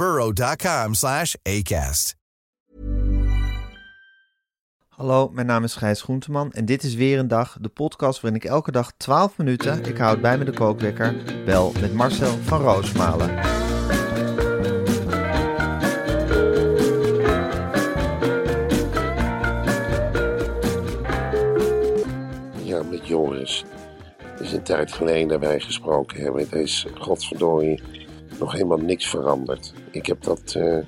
burrow.com slash ACAST. Hallo, mijn naam is Gijs Groenteman en dit is weer een dag, de podcast waarin ik elke dag 12 minuten, ik houd bij me de kookwekker, bel met Marcel van Roosmalen. Ja, met Joris. Het is een tijd geleden dat wij gesproken hebben. Er is, godverdorie, nog helemaal niks veranderd. Ik heb dat eh,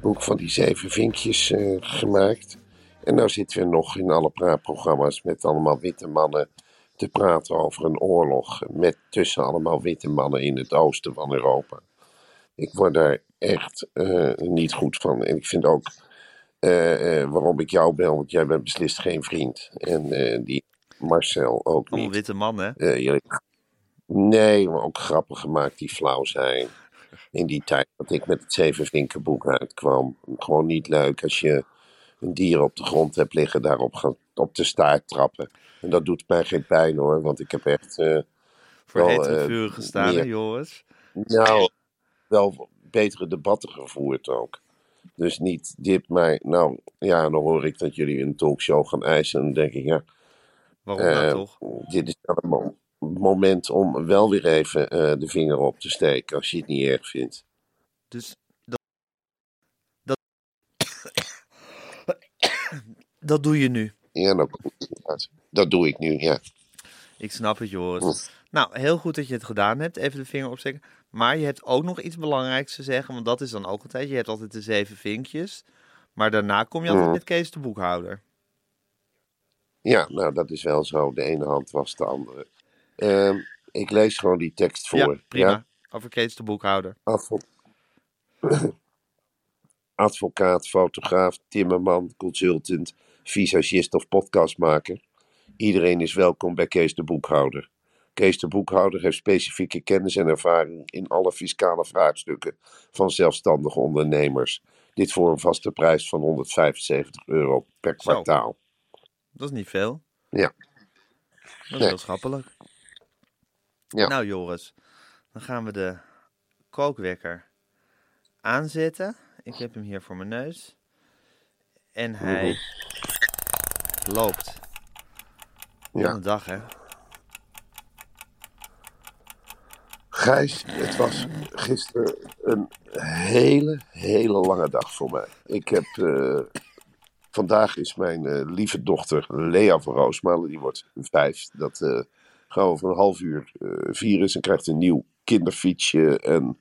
boek van die zeven vinkjes eh, gemaakt. En nou zitten we nog in alle praatprogramma's met allemaal witte mannen te praten over een oorlog. Met tussen allemaal witte mannen in het oosten van Europa. Ik word daar echt eh, niet goed van. En ik vind ook waarom ik jou bel, want jij bent beslist geen vriend. En die Marcel ook niet. witte man, hè? Jullie- nee, maar ook grappen gemaakt die flauw zijn. In die tijd dat ik met het Zeven Vinkenboek uitkwam. Gewoon niet leuk als je een dier op de grond hebt liggen, daarop gaan, op de staart trappen. En dat doet mij geen pijn hoor, want ik heb echt. eh, Voor wel, hete eh, vuur gestaan, meer- Joris? nou, wel betere debatten gevoerd ook. Dus niet dit, maar nou ja, dan hoor ik dat jullie een talkshow gaan eisen. En dan denk ik, ja, Waarom nou eh, toch? dit is mo- moment om wel weer even eh, de vinger op te steken als je het niet erg vindt. Dus dat, dat, dat doe je nu. Ja, nou, dat doe ik nu, ja. Ik snap het, Joris. Nou, heel goed dat je het gedaan hebt. Even de vinger opsteken. Maar je hebt ook nog iets belangrijks te zeggen. Want dat is dan ook altijd. Je hebt altijd de zeven vinkjes. Maar daarna kom je altijd Mhm. met Kees de boekhouder. Ja, nou, dat is wel zo. De ene hand was de andere. Ehm, ik lees gewoon die tekst voor. Ja, prima. Ja? Over Kees de boekhouder. Advo- Advocaat, fotograaf, timmerman, consultant, visagist of podcastmaker. Iedereen is welkom bij Kees de Boekhouder. Kees de Boekhouder heeft specifieke kennis en ervaring in alle fiscale vraagstukken van zelfstandige ondernemers. Dit voor een vaste prijs van 175 euro per Zo. kwartaal. Dat is niet veel. Ja. Dat is Nee. heel schappelijk. Ja. Nou, Joris. Dan gaan we de kookwekker aanzetten. Ik heb hem hier voor mijn neus. En hij loopt. Ja. Ja. Een dag, hè? Gijs, het was gisteren een hele, hele lange dag voor mij. Ik heb. eh, vandaag is mijn eh, lieve dochter Lea van Roosmalen, die wordt vijf. Dat eh, gaan we over een half uur eh, vieren. Ze krijgt een nieuw kinderfietsje en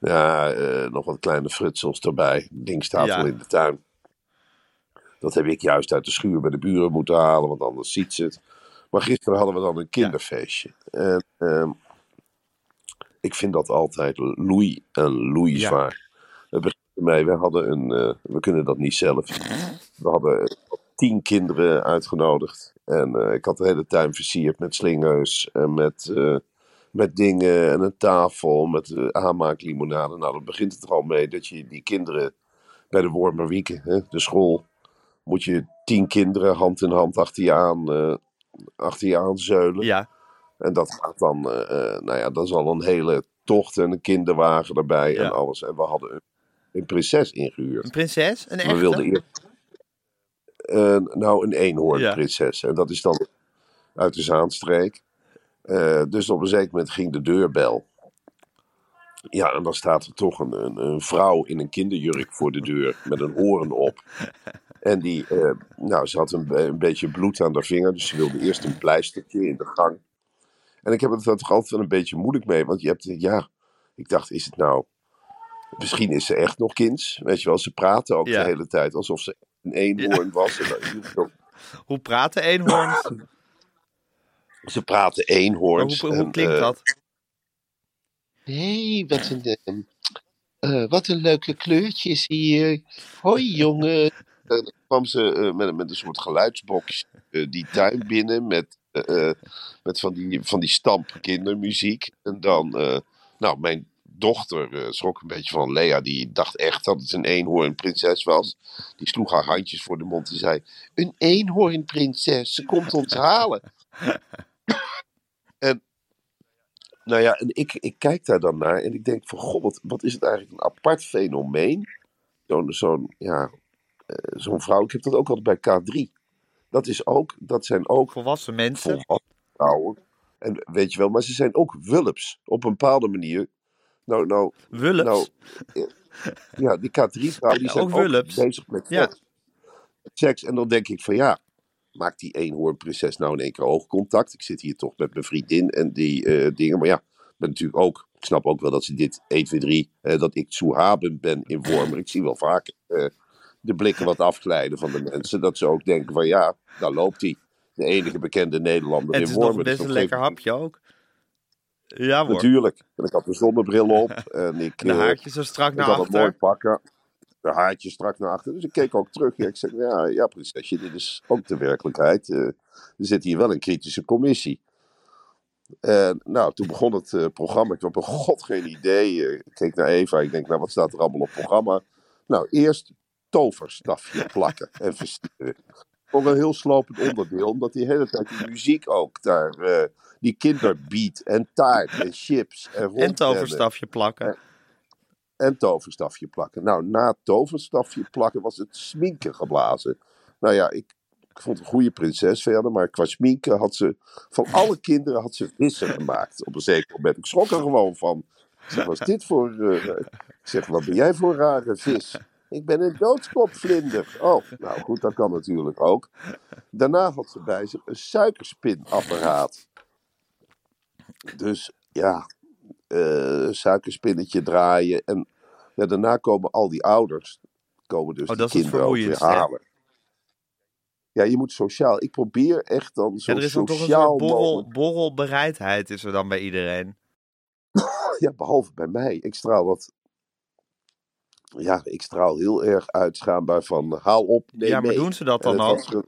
ja, eh, nog wat kleine frutsels erbij. Dingstafel Ja. in de tuin. Dat heb ik juist uit de schuur bij de buren moeten halen, want anders ziet ze het. Maar gisteren hadden we dan een kinderfeestje. En ehm, ik vind dat altijd loei en loei Ja. zwaar. Het begint ermee, we hadden een, eh, we kunnen dat niet zelf. We hadden tien kinderen uitgenodigd. En eh, ik had de hele tuin versierd met slingers en met, eh, met dingen en een tafel met uh, aanmaaklimonade. Nou, dan begint het er al mee dat je die kinderen bij de Wormerwieken, hè, de school, moet je tien kinderen hand in hand achter je aan, eh, achter je aan zeulen. Ja. En dat gaat dan, eh, eh, nou ja, dat is al een hele tocht en een kinderwagen erbij Ja. en alles. En we hadden een, een prinses ingehuurd. Een prinses? Een echte? We wilden eerst. Eh, nou, een eenhoornprinses. En dat is dan uit de Zaanstreek. Eh, dus op een zeker moment ging de deurbel. Ja, en dan staat er toch een, een, een vrouw in een kinderjurk voor de deur met een hoorn op. En die, eh, nou, ze had een, een beetje bloed aan haar vinger, dus ze wilde eerst een pleistertje in de gang. En ik heb het er toch altijd wel een beetje moeilijk mee, want je hebt, ja, ik dacht, is het nou, misschien is ze echt nog kinds, weet je wel, ze praten ook Ja. de hele tijd alsof ze een eenhoorn was. En dan Hoe praten eenhoorns? ze praten eenhoorns. hoe, hoe en, klinkt eh, dat? Hé, wat een, eh, wat een leuke kleurtjes hier. Hoi jongen. En dan kwam ze eh, met, met een soort geluidsbox eh, die tuin binnen met, eh, eh, met van, die, van die stamp kindermuziek. En dan, eh, nou, mijn dochter eh, schrok een beetje van Lea. Die dacht echt dat het een eenhoornprinses was. Die sloeg haar handjes voor de mond en zei... Een eenhoornprinses, ze komt ons halen. en nou ja, en ik, ik kijk daar dan naar en ik denk van, god, wat, wat is het eigenlijk een apart fenomeen. Zo'n, zo'n, ja, eh, zo'n vrouw, ik heb dat ook altijd bij K3. Dat is ook, dat zijn ook Volwassen mensen? volwassen vrouwen. En weet je wel, maar ze zijn ook wulps op een bepaalde manier. Nou, nou, Wulps? nou eh, ja, die K3-vrouwen die zijn ook ook, bezig met Ja. seks. seks. En dan denk ik van ja, maakt die eenhoornprinses nou in één keer oogcontact? Ik zit hier toch met mijn vriendin en die eh, dingen. Maar ja, ik ben natuurlijk ook, ik snap ook wel dat ze dit 1, 2, 3, eh, dat ik Soehaben ben in vorm. Maar ik zie wel vaak eh, de blikken wat afglijden van de mensen. Dat ze ook denken van ja, daar loopt hij. De enige bekende Nederlander En in het is nog best Dus een lekker hapje ook. Ja hoor. Natuurlijk. En ik had een zonnebril op. En, ik, En de eh, haartjes zo strak ik naar had het mooi achter. pakken. De haartjes strak naar achter. Dus ik keek ook terug. Ja, ik zeg, ja, ja, prinsesje, dit is ook de werkelijkheid. Eh, er zit hier wel een kritische commissie. En nou, toen begon het eh, programma. Ik had op god geen idee. Ik keek naar Eva. Ik denk, nou, wat staat er allemaal op het programma? Nou, eerst toverstafje plakken en versieren. Ook een heel slopend onderdeel, omdat die hele tijd die muziek ook daar, eh, die kinderbeat en taart en chips en En toverstafje plakken. en toverstafje plakken. Nou, na toverstafje plakken was het sminken geblazen. Nou ja, ik, ik vond een goede prinses verder, maar qua sminken had ze van alle kinderen had ze vissen gemaakt op een zeker moment. Ik schrok er gewoon van. Ik zeg, wat is dit voor... eh, zeg, wat ben jij voor een rare vis? Ik ben een doodskopvlinder. Oh, nou goed, dat kan natuurlijk ook. Daarna had ze bij zich een suikerspinapparaat. Dus ja, eh, suikerspinnetje draaien. En ja, daarna komen al die ouders, komen dus Oh, het kinderen ook weer hè? halen. Ja, je moet sociaal. Ik probeer echt dan zo Ja, er is dan toch een borrel, borrelbereidheid is er dan bij iedereen. Ja, behalve bij mij. Ik straal wat. Ja, ik straal heel erg uitschaanbaar van haal op, neem ja, maar doen ze dat dan was ge-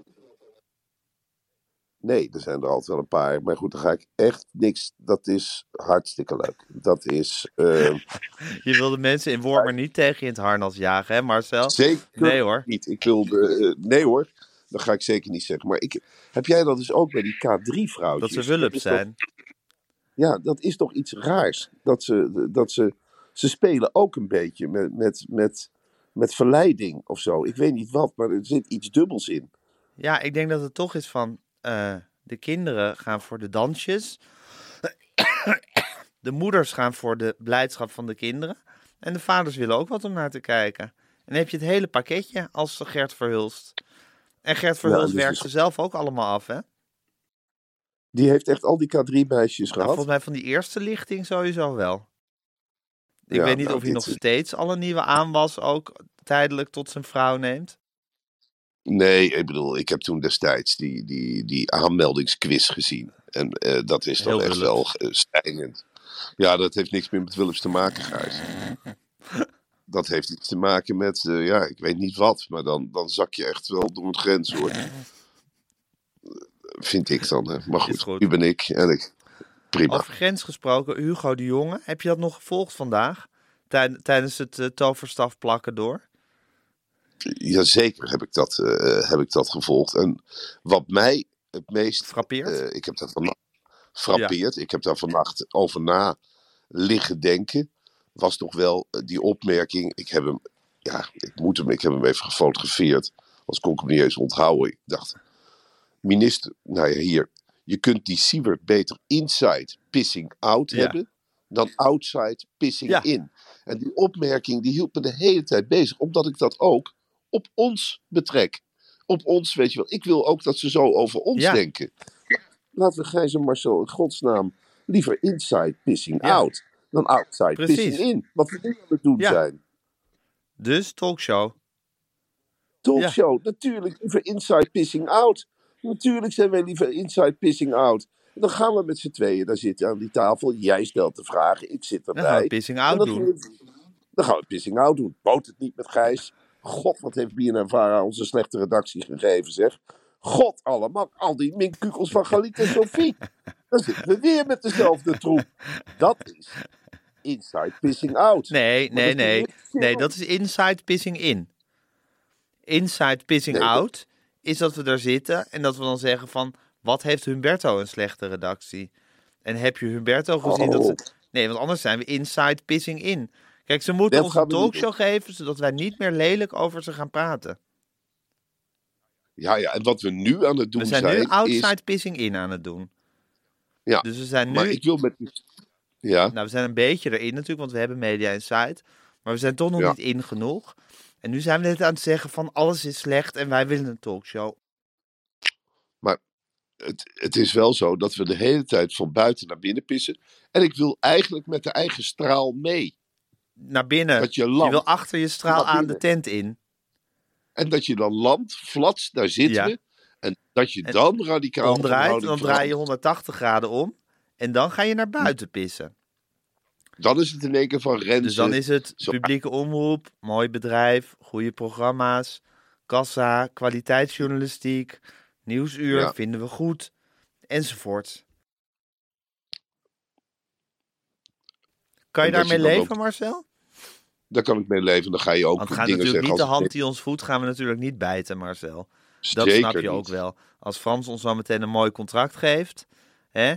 Nee, er zijn er altijd wel een paar. Maar goed, dan ga ik echt niks. Dat is hartstikke leuk. Dat is eh, Je wil de mensen in Wormer niet tegen je in het harnas jagen, hè Marcel? zeker Nee hoor. niet. Ik wilde. eh, nee hoor, dat ga ik zeker niet zeggen. Maar ik, heb jij dat dus ook bij die K3-vrouwtjes? Dat ze wulp zijn. Ja, dat is toch iets raars. Dat ze, dat ze, ze spelen ook een beetje met, met, met, met verleiding of zo. Ik weet niet wat, maar er zit iets dubbels in. Ja, ik denk dat het toch is van eh, de kinderen gaan voor de dansjes. De moeders gaan voor de blijdschap van de kinderen. En de vaders willen ook wat om naar te kijken. En dan heb je het hele pakketje als Gert Verhulst. En Gert Verhulst werkt is- ze zelf ook allemaal af, hè? Die heeft echt al die K3-meisjes Nou, gehad. volgens mij van die eerste lichting sowieso wel. Ik Ja, weet niet nou, of hij nog is- steeds al een nieuwe aanwas ook tijdelijk tot zijn vrouw neemt. Nee, ik bedoel, ik heb toen destijds die, die, die aanmeldingsquiz gezien. En eh, dat is dan echt wel uh, stijgend. Ja, dat heeft niks meer met Willems te maken, Gijs. Dat heeft iets te maken met, eh, ja, ik weet niet wat. Maar dan, dan zak je echt wel door een grens, hoor. Vind ik dan. hè. Maar goed, goed. nu ben ik. En ik prima. Over grens gesproken, Hugo de Jonge. Heb je dat nog gevolgd vandaag? Tij- tijdens het eh, toverstaf plakken door? Jazeker heb ik, dat, eh, heb ik dat gevolgd. En wat mij het meest Frappeert? Eh, ik heb daar vannacht frappeerd. Ik heb daar vannacht over na liggen denken, was toch wel die opmerking. Ik heb hem, ja, ik moet hem, ik heb hem even gefotografeerd. Als kon ik hem niet eens onthouden. Ik dacht, minister, nou ja, hier. Je kunt die Siewert beter inside pissing out Ja. hebben dan outside pissing Ja. in. En die opmerking die hield me de hele tijd bezig, omdat ik dat ook op ons betrek. Op ons, weet je wel. Ik wil ook dat ze zo over ons Ja. denken. Laten we Gijs en Marcel in godsnaam liever inside pissing out dan outside Precies. pissing in. Wat we nu aan het doen zijn. Dus talkshow. Talkshow, natuurlijk liever inside pissing out. Natuurlijk zijn wij liever inside pissing out. En dan gaan we met z'n tweeën daar zitten aan die tafel. Jij stelt de vragen, ik zit Dan erbij. gaan we pissing out dan doen. gaan we- Dan gaan we pissing out doen. Boot het niet met Gijs. God, wat heeft BNNVARA onze slechte redactie gegeven, zeg. God allemaal, al die minkukels van Galit en Sophie. Dan zitten we weer met dezelfde troep. Dat is inside pissing out. Nee, nee, nee. Nee, dat is inside pissing in. Inside pissing Nee, out is dat we daar zitten en dat we dan zeggen van... Wat heeft Humberto een slechte redactie? En heb je Humberto gezien dat Oh. ze... Nee, want anders zijn we inside pissing in. Kijk, ze moeten Dat ons een talkshow geven... zodat wij niet meer lelijk over ze gaan praten. Ja, ja, en wat we nu aan het doen We zijn zijn, nu outside is... pissing in aan het doen. Ja, Dus we zijn nu... Maar ik wil met... Ja, Nou, we zijn een beetje erin natuurlijk, want we hebben Media Insight. Maar we zijn toch nog Ja. niet in genoeg. En nu zijn we net aan het zeggen van alles is slecht en wij willen een talkshow. het, het is wel zo dat we de hele tijd van buiten naar binnen pissen. En ik wil eigenlijk met de eigen straal mee. Naar binnen. Dat je je wil achter je straal aan de tent in. En dat je dan landt, flats, daar zitten Ja. we. En dat je En dan radicaal Omdraait, dan draai je verandert. 180 graden om. En dan ga je naar buiten pissen. Dan is het in één keer van Renze. Dus dan is het publieke omroep, mooi bedrijf, goede programma's, kassa, kwaliteitsjournalistiek, nieuwsuur, Ja. vinden we goed, enzovoort. Kan je daarmee dan leven, Marcel? Daar kan ik mee leven. Dan ga je ook Want we gaan dingen natuurlijk zeggen niet de hand die ons voedt, gaan we natuurlijk niet bijten, Marcel. Dat Zeker snap je niet. ook wel. Als Frans ons zo meteen een mooi contract geeft, hè,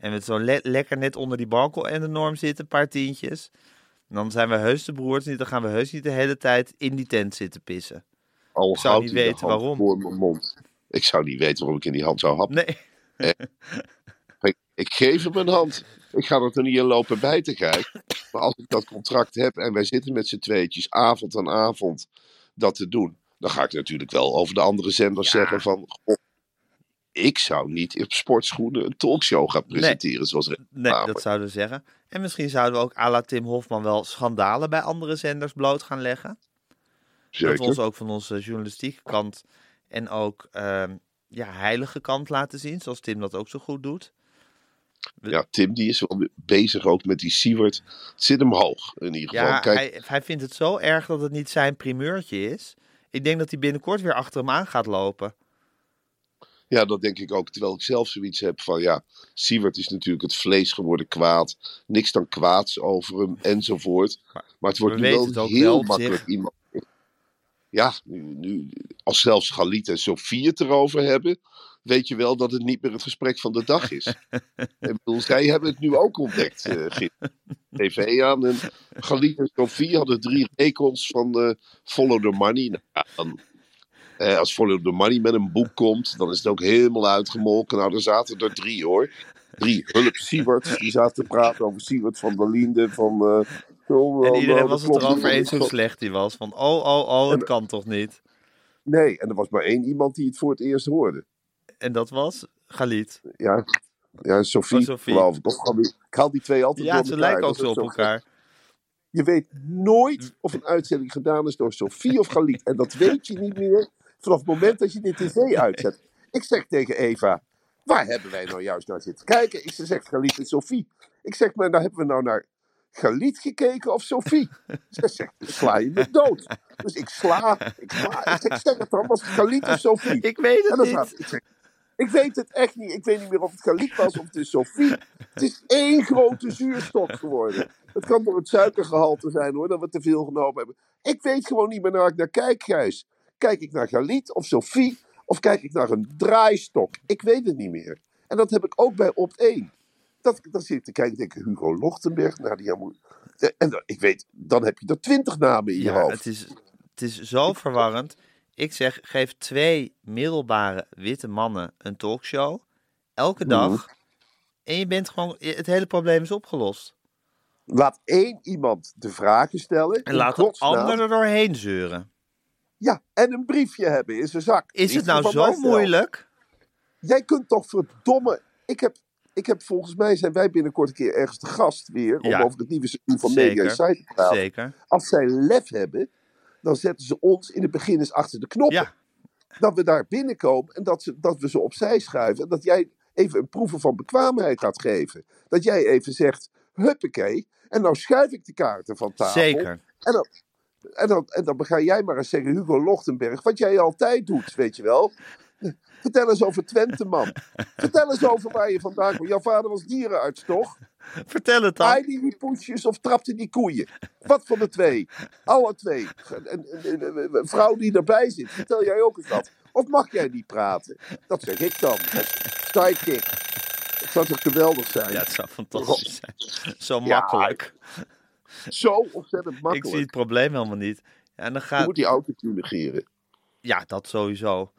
en we het zo le- lekker net onder die balkon en de norm zitten, een paar tientjes, dan zijn we heus de broers niet, dan gaan we heus niet de hele tijd in die tent zitten pissen. Al Ik zou niet weten waarom. Voor mijn mond. Ik zou niet weten waarom ik in die hand zou happen. Nee, Ik, ik geef hem een hand. Ik ga er niet in lopen bij te kijken. Maar als ik dat contract heb en wij zitten met z'n tweetjes avond aan avond dat te doen, dan ga ik natuurlijk wel over de andere zenders Ja. zeggen van, goh, ik zou niet op sportschoenen een talkshow gaan presenteren zoals nee, dat zouden we zeggen. En misschien zouden we ook à la Tim Hofman wel schandalen bij andere zenders bloot gaan leggen. Dat we Zeker. ons ook van onze journalistieke kant en ook ehm, ja, heilige kant laten zien, zoals Tim dat ook zo goed doet. Ja, Tim die is wel bezig ook met die Siewert. Het zit hem hoog in ieder geval. Ja, Kijk, hij, hij vindt het zo erg dat het niet zijn primeurtje is. Ik denk dat hij binnenkort weer achter hem aan gaat lopen. Ja, dat denk ik ook. Terwijl ik zelf zoiets heb van ja, Siewert is natuurlijk het vlees geworden kwaad. Niks dan kwaads over hem enzovoort. Maar het wordt we nu wel heel wel makkelijk iemand. Ja, nu, nu, als zelfs Galit en Sofie het erover hebben, weet je wel dat het niet meer het gesprek van de dag is. ik bedoel, zij hebben het nu ook ontdekt. eh gisteren. TV aan en Galit en Sofie hadden drie rekels van eh, Follow the Money. Nou, dan, eh, als Follow the Money met een boek komt, dan is het ook helemaal uitgemolken. Nou, er zaten er drie hoor. Drie hulp Sieverts, die zaten te praten over Siewert van der Linde, van... zo, En iedereen de was het erover eens hoe slecht hij was. Van, oh, oh, oh, het kan toch niet? Nee, en er was maar één iemand die het voor het eerst hoorde. En dat was Galit. Ja, ja Sophie, Oh, Sophie. geloof ik. Haal die twee altijd Ja, door ze elkaar. lijken ook zo op elkaar. Je weet nooit of een uitzending gedaan is door Sophie of Galit. En dat weet je niet meer vanaf het moment dat je de tv uitzet. Ik zeg tegen Eva, waar hebben wij nou juist naar zitten kijken? Ik zeg Galit en Sophie. Ik zeg, maar nou hebben we nou naar Galit gekeken of Sophie? Ze zegt, sla je me dood. Dus ik sla, ik sla. Ik zeg, zeg het dan, was het Galit of Sophie? Ik weet het niet. ik, zeg, ik weet het echt niet. Ik weet niet meer of het Galit was of het is Sophie. Het is één grote zuurstof geworden. Het kan door het suikergehalte zijn hoor, dat we te veel genomen hebben. Ik weet gewoon niet meer naar waar ik naar kijk, Gijs. Kijk ik naar Galit of Sophie? Of kijk ik naar een draaistok? Ik weet het niet meer. En dat heb ik ook bij Opt 1. Dat, dan zit ik te kijken, denk ik, Hugo Lochtenberg, Nadia Moe. En dan, ik weet, dan heb je er twintig namen in je Ja, hoofd. het is, het is zo verwarrend. Ik zeg, geef twee middelbare witte mannen een talkshow. Elke Mhm. dag. En je bent gewoon, het hele probleem is opgelost. Laat één iemand de vragen stellen. En laat de ander er doorheen zeuren. Ja, en een briefje hebben in zijn zak. Is het nou zo moeilijk? Jij kunt toch verdomme... Ik heb, ik heb volgens mij zijn wij binnenkort een keer ergens te gast weer... om Ja. over het nieuwe seizoen van Zeker. Media Insight te praten. Zeker. Als zij lef hebben, dan zetten ze ons in het begin eens achter de knoppen. Ja, Dat we daar binnenkomen en dat, ze, dat we ze opzij schuiven. En dat jij even een proeven van bekwaamheid gaat geven. Dat jij even zegt, huppakee. En nou schuif ik de kaarten van tafel. zeker. En dan, en, dan, en dan ga jij maar eens zeggen, Hugo Lochtenberg, wat jij altijd doet, weet je wel. Vertel eens over Twente, man. Vertel eens over waar je vandaan komt. Jouw vader was dierenarts, toch? Vertel het dan. Aaide die poesjes of trapte die koeien? Wat van de twee? Alle twee. Een, vrouw die erbij zit, vertel jij ook eens wat. Of mag jij niet praten? Dat zeg ik dan. Sidekick. Dat zou toch geweldig zijn? Ja, het zou fantastisch zijn. Zo Ja, makkelijk. Zo ontzettend Ik makkelijk. zie het probleem helemaal niet. En dan Je gaat, moet die autotune negeren. Ja, dat sowieso.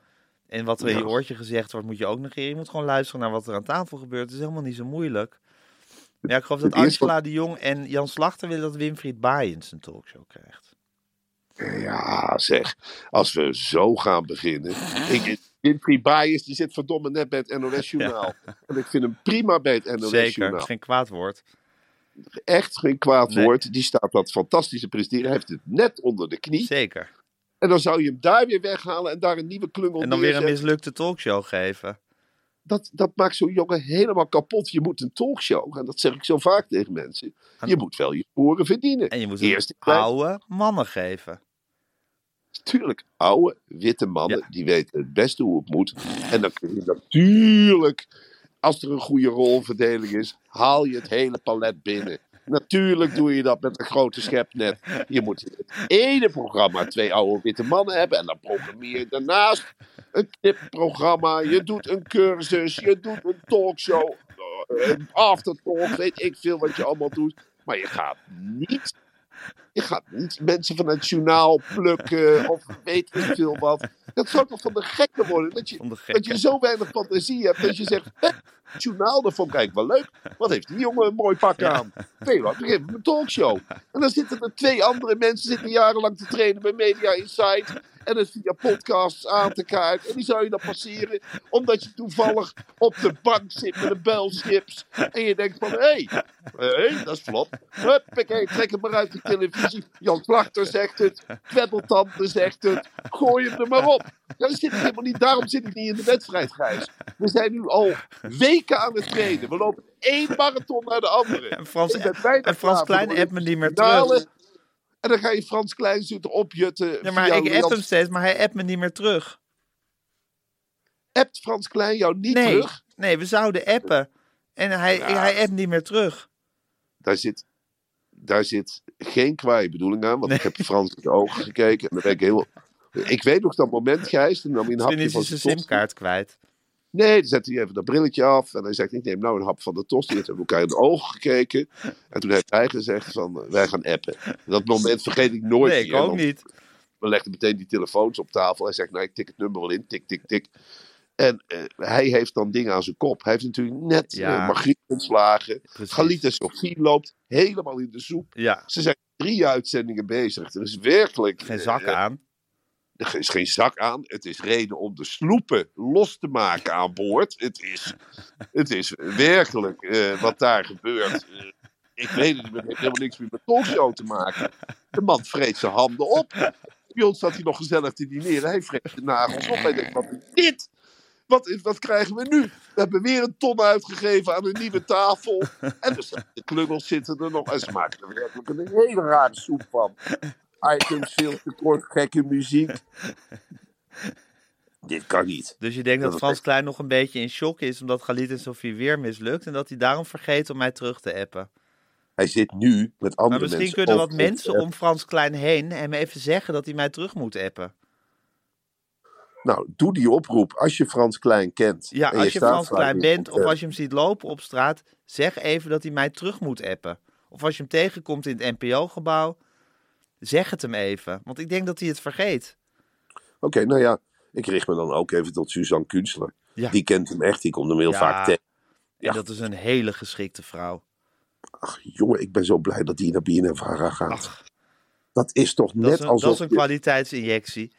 En wat er in je oortje gezegd wordt, moet je ook negeren. Je moet gewoon luisteren naar wat er aan tafel gebeurt. Het is helemaal niet zo moeilijk. Ja, ik geloof dat Angela de Jong en Jan Slachter willen dat Winfried Baaiens een talkshow krijgt. Ja, zeg. Als we zo gaan beginnen. Ik, Winfried Baaiers, die zit verdomme net bij het NOS-journaal. En ik vind hem prima bij het Zeker, NOS-journaal. is geen kwaad woord. Echt geen kwaad Nee. woord. Die staat dat fantastische presenteren. Hij heeft het net onder de knie. Zeker. En dan zou je hem daar weer weghalen en daar een nieuwe klungel En dan weer een mislukte talkshow geven. Dat, dat maakt zo'n jongen helemaal kapot. Je moet een talkshow, en dat zeg ik zo vaak tegen mensen. Je moet wel je sporen verdienen. En je moet Eerst oude mannen geven. Tuurlijk, oude witte mannen, Ja. die weten het beste hoe het moet. En dan kun je natuurlijk, als er een goede rolverdeling is, haal je het hele palet binnen. Natuurlijk doe je dat met een grote schepnet. Je moet het ene programma twee oude witte mannen hebben. En dan programmeer je daarnaast een knipprogramma. Je doet een cursus. Je doet een talkshow. Een aftertalk. Weet ik veel wat je allemaal doet. Maar je gaat niet je gaat niet mensen van het journaal plukken of weet ik veel wat. Dat zou toch van de gekken worden? Dat je, dat je zo weinig fantasie hebt dat je zegt, "Hè, het journaal, ik eigenlijk wel leuk. Wat heeft die jongen een mooi pak aan? Veel wat, geef hem een talkshow. En dan zitten er twee andere mensen zitten jarenlang te trainen bij Media Insight. En het via podcasts aan te kaarten. En die zou je dan passeren omdat je toevallig op de bank zit met een builschips. En je denkt van, hé, hey, hey, dat is flop. Huppakee, trek het maar uit de televisie. Jan Slachter zegt het. Kwebbeltante zegt het. Gooi hem er maar op. Ja, dan zit ik helemaal niet, daarom zit ik niet in de wedstrijd, Gijs. We zijn nu al weken aan het trainen. We lopen één marathon naar de andere. En Frans, en Frans Klein de appt me niet meer terug. En dan ga je Frans Klein opjutten. Ja, maar ik app hem steeds, maar hij appt me niet meer terug. Appt Frans Klein jou niet Nee, terug? nee, we zouden appen. En hij, Ja. hij appt niet meer terug. Daar zit, daar zit geen kwaaie bedoeling aan. Want ik heb Frans in de ogen gekeken. En dan ben ik heel... Ik weet nog dat moment, Gijs. Toen nam hij een hapje is van zijn simkaart kwijt. Nee, dan zette hij even dat brilletje af. En hij zegt, ik neem nou een hap van de tosti. En toen hebben we elkaar in de ogen gekeken. En toen heeft hij gezegd van, eh, wij gaan appen. Dat moment vergeet ik nooit Nee, ik ook niet. We legden meteen die telefoons op tafel. Hij zegt, nou, ik tik het nummer wel in. Tik, tik, tik. En eh, hij heeft dan dingen aan zijn kop. Hij heeft natuurlijk net Ja. eh Margriet ontslagen. Sofie loopt helemaal in de soep. Ja, Ze zijn drie uitzendingen bezig. Er is werkelijk... geen zak aan. Er is geen zak aan. Het is reden om de sloepen los te maken aan boord. Het is, het is werkelijk eh, wat daar gebeurt. Eh, ik weet het niet, helemaal niks meer met talkshow te maken. De man vreet zijn handen op. Bij ons zat hij nog gezellig te dineren. Hij vreet de nagels op. Hij denkt, wat is dit? Wat, is, wat krijgen we nu? We hebben weer een ton uitgegeven aan een nieuwe tafel. En de klungels zitten er nog. En ze maken er werkelijk een hele rare soep van. Items veel te kort, gekke muziek. Dit kan niet. Dus je denkt dat Frans echt- Klein nog een beetje in shock is omdat Galit en Sofie weer mislukt en dat hij daarom vergeet om mij terug te appen. Hij zit nu met andere Maar misschien mensen. kunnen wat mensen om Frans Klein heen hem even zeggen dat hij mij terug moet appen. Nou, doe die oproep als je Frans Klein kent. Ja, als je staat Frans Klein in bent of als je hem ziet lopen op straat, zeg even dat hij mij terug moet appen. Of als je hem tegenkomt in het NPO-gebouw, zeg het hem even. Want ik denk dat hij het vergeet. Oké, nou ja, ik richt me dan ook even tot Suzanne Kunstler. Ja. Die kent hem echt, die komt hem heel Ja. vaak tegen. En Ja. dat is een hele geschikte vrouw. Ach, jongen, ik ben zo blij dat die naar BNNVARA gaat. Ach, dat is toch net alsof... dat is een je- kwaliteitsinjectie.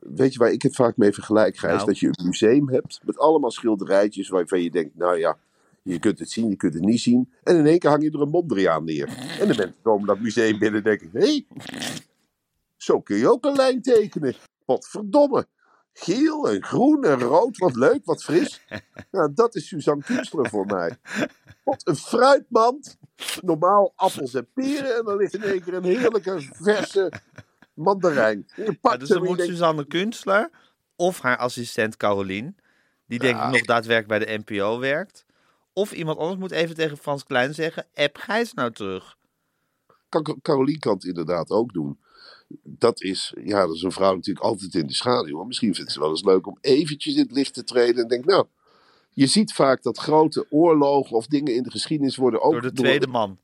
weet je waar ik het vaak mee vergelijk, Gijs? Nou. Dat je een museum hebt met allemaal schilderijtjes waarvan je denkt, nou ja, je kunt het zien, je kunt het niet zien. En in één keer hang je er een Mondriaan neer. En de mensen komen dat museum binnen en denken, hé, hey, zo kun je ook een lijn tekenen. Wat verdomme. Geel en groen en rood, wat leuk, wat fris. Nou, dat is Suzanne Kunstler voor mij. Wat een fruitmand. Normaal appels en peren. En dan ligt in één keer een heerlijke, verse mandarijn. Je Ja, dus dan moet denkt, Suzanne Kunstler of haar assistent Carolien, die denk ik nog daadwerkelijk bij de NPO werkt. Of iemand anders moet even tegen Frans Klein zeggen, app Gijs nou terug. Carolien kan het inderdaad ook doen. Dat is, ja, dat is een vrouw natuurlijk altijd in de schaduw. Maar misschien vindt ze wel eens leuk om eventjes in het licht te treden. En denkt, nou, je ziet vaak dat grote oorlogen of dingen in de geschiedenis worden ook Door de tweede man.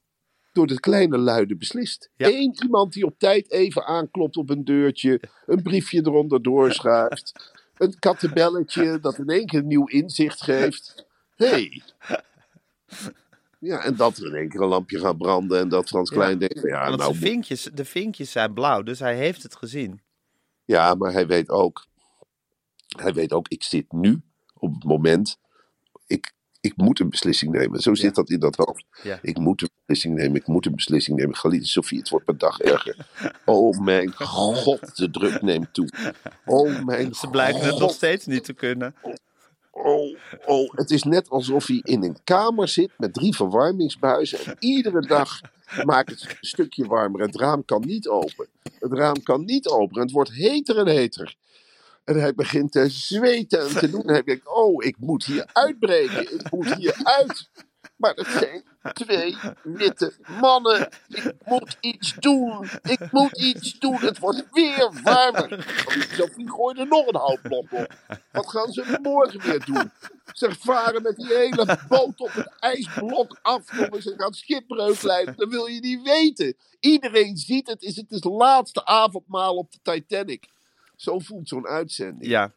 door de kleine luiden beslist. Ja. Eén iemand die op tijd even aanklopt op een deurtje, een briefje eronder doorschuift, een kattenbelletje dat in één keer een nieuw inzicht geeft. Hey. Ja, en dat er in één keer een lampje gaat branden en dat Frans Klein denkt, ja, Want nou, de, vinkjes, de vinkjes zijn blauw, dus hij heeft het gezien. Ja, maar hij weet ook. Hij weet ook, ik zit nu op het moment. Ik, ik moet een beslissing nemen. Zo zit dat in dat hoofd. Ja. Ik moet een beslissing nemen. Ik moet een beslissing nemen. Geliefde Sofie, het wordt per dag erger. Oh mijn god, de druk neemt toe. Oh mijn Ze blijken het nog steeds niet te kunnen. Oh, oh, het is net alsof hij in een kamer zit met drie verwarmingsbuizen. En iedere dag maakt het een stukje warmer. Het raam kan niet open. Het raam kan niet open. En het wordt heter en heter. En hij begint te zweten en te doen. En hij denkt, oh, ik moet hier uitbreken. Ik moet hier uit. Maar het zijn twee witte mannen. Ik moet iets doen. Ik moet iets doen. Het wordt weer warmer. Sophie gooit er nog een houtblok op. Wat gaan ze morgen weer doen? Ze varen met die hele boot op het ijsblok af. Nog eens, Ze gaan schipbreuk leiden. Dat wil je niet weten. Iedereen ziet het. Is het is laatste avondmaal op de Titanic. Zo voelt zo'n uitzending. Ja.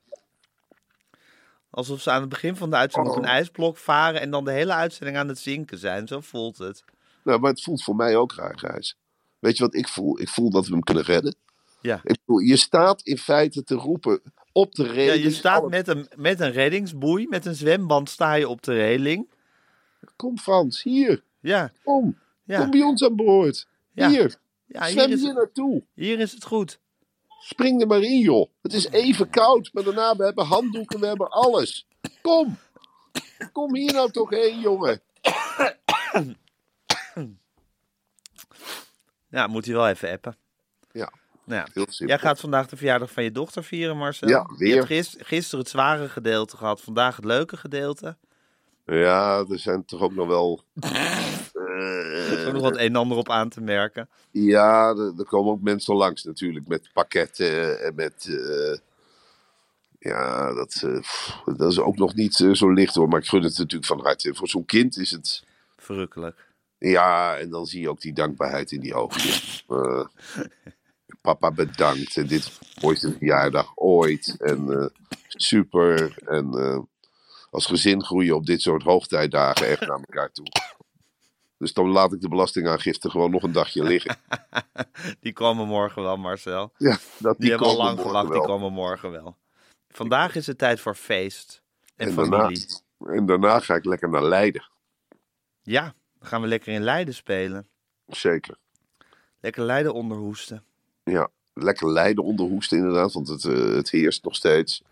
Alsof ze aan het begin van de uitzending op Oh. een ijsblok varen en dan de hele uitzending aan het zinken zijn. Zo voelt het. Nou, maar het voelt voor mij ook raar, Gijs. Weet je wat ik voel? Ik voel dat we hem kunnen redden. Ja. Ik voel, je staat in feite te roepen op de Ja, reling. je staat met een, met een reddingsboei, met een zwemband sta je op de reling. Kom Frans, hier. Ja, Kom. ja, Kom bij ons aan boord. Ja. Hier. ja hier, Zwem is, hier naartoe. hier is het goed. Spring er maar in, joh. Het is even koud, maar daarna we hebben handdoeken, we hebben alles. Kom. Kom hier nou toch heen, jongen. Ja, moet hij wel even appen. Ja, Nou ja. Jij gaat vandaag de verjaardag van je dochter vieren, Marcel. Ja, Je weer. hebt gis- gisteren het zware gedeelte gehad, vandaag het leuke gedeelte. Ja, er zijn toch ook nog wel... Er is ook nog wat een en ander op aan te merken. Ja, er, er komen ook mensen langs natuurlijk met pakketten en met... eh, ja, dat, eh, pff, dat is ook nog niet eh, zo licht hoor, maar ik gun het natuurlijk van harte. Voor zo'n kind is het... Verrukkelijk. Ja, en dan zie je ook die dankbaarheid in die. Eh, papa bedankt en dit de mooiste verjaardag ooit. En eh, super. En eh, als gezin groeien op dit soort hoogtijdagen echt naar elkaar toe. Dus dan laat ik de belastingaangifte gewoon nog een dagje liggen. Die komen morgen wel, Marcel. Ja, dat, Die, hebben al lang gewacht, die komen morgen wel. Vandaag is het tijd voor feest en, En familie. daarna, en daarna ga ik lekker naar Leiden. Ja, dan gaan we lekker in Leiden spelen. Zeker. Lekker Leiden onderhoesten. Ja, lekker Leiden onderhoesten inderdaad, want het, eh, het heerst nog steeds.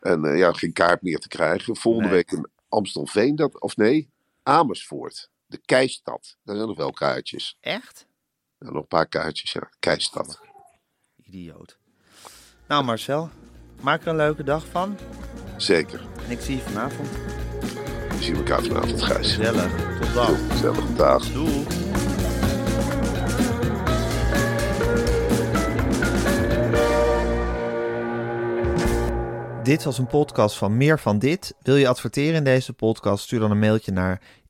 En eh, ja, geen kaart meer te krijgen. Volgende Nee. week in Amstelveen, dat, of nee, Amersfoort. De Keistad. Daar zijn nog wel kaartjes. Echt? Ja, nog een paar kaartjes, ja. Keistad. Idioot. Nou Marcel, maak er een leuke dag van. Zeker. En ik zie je vanavond. We zien elkaar vanavond, Gijs. Gezellig. Tot dan. gezellig. Dag. Doei. Dit was een podcast van Meer van Dit. Wil je adverteren in deze podcast? Stuur dan een mailtje naar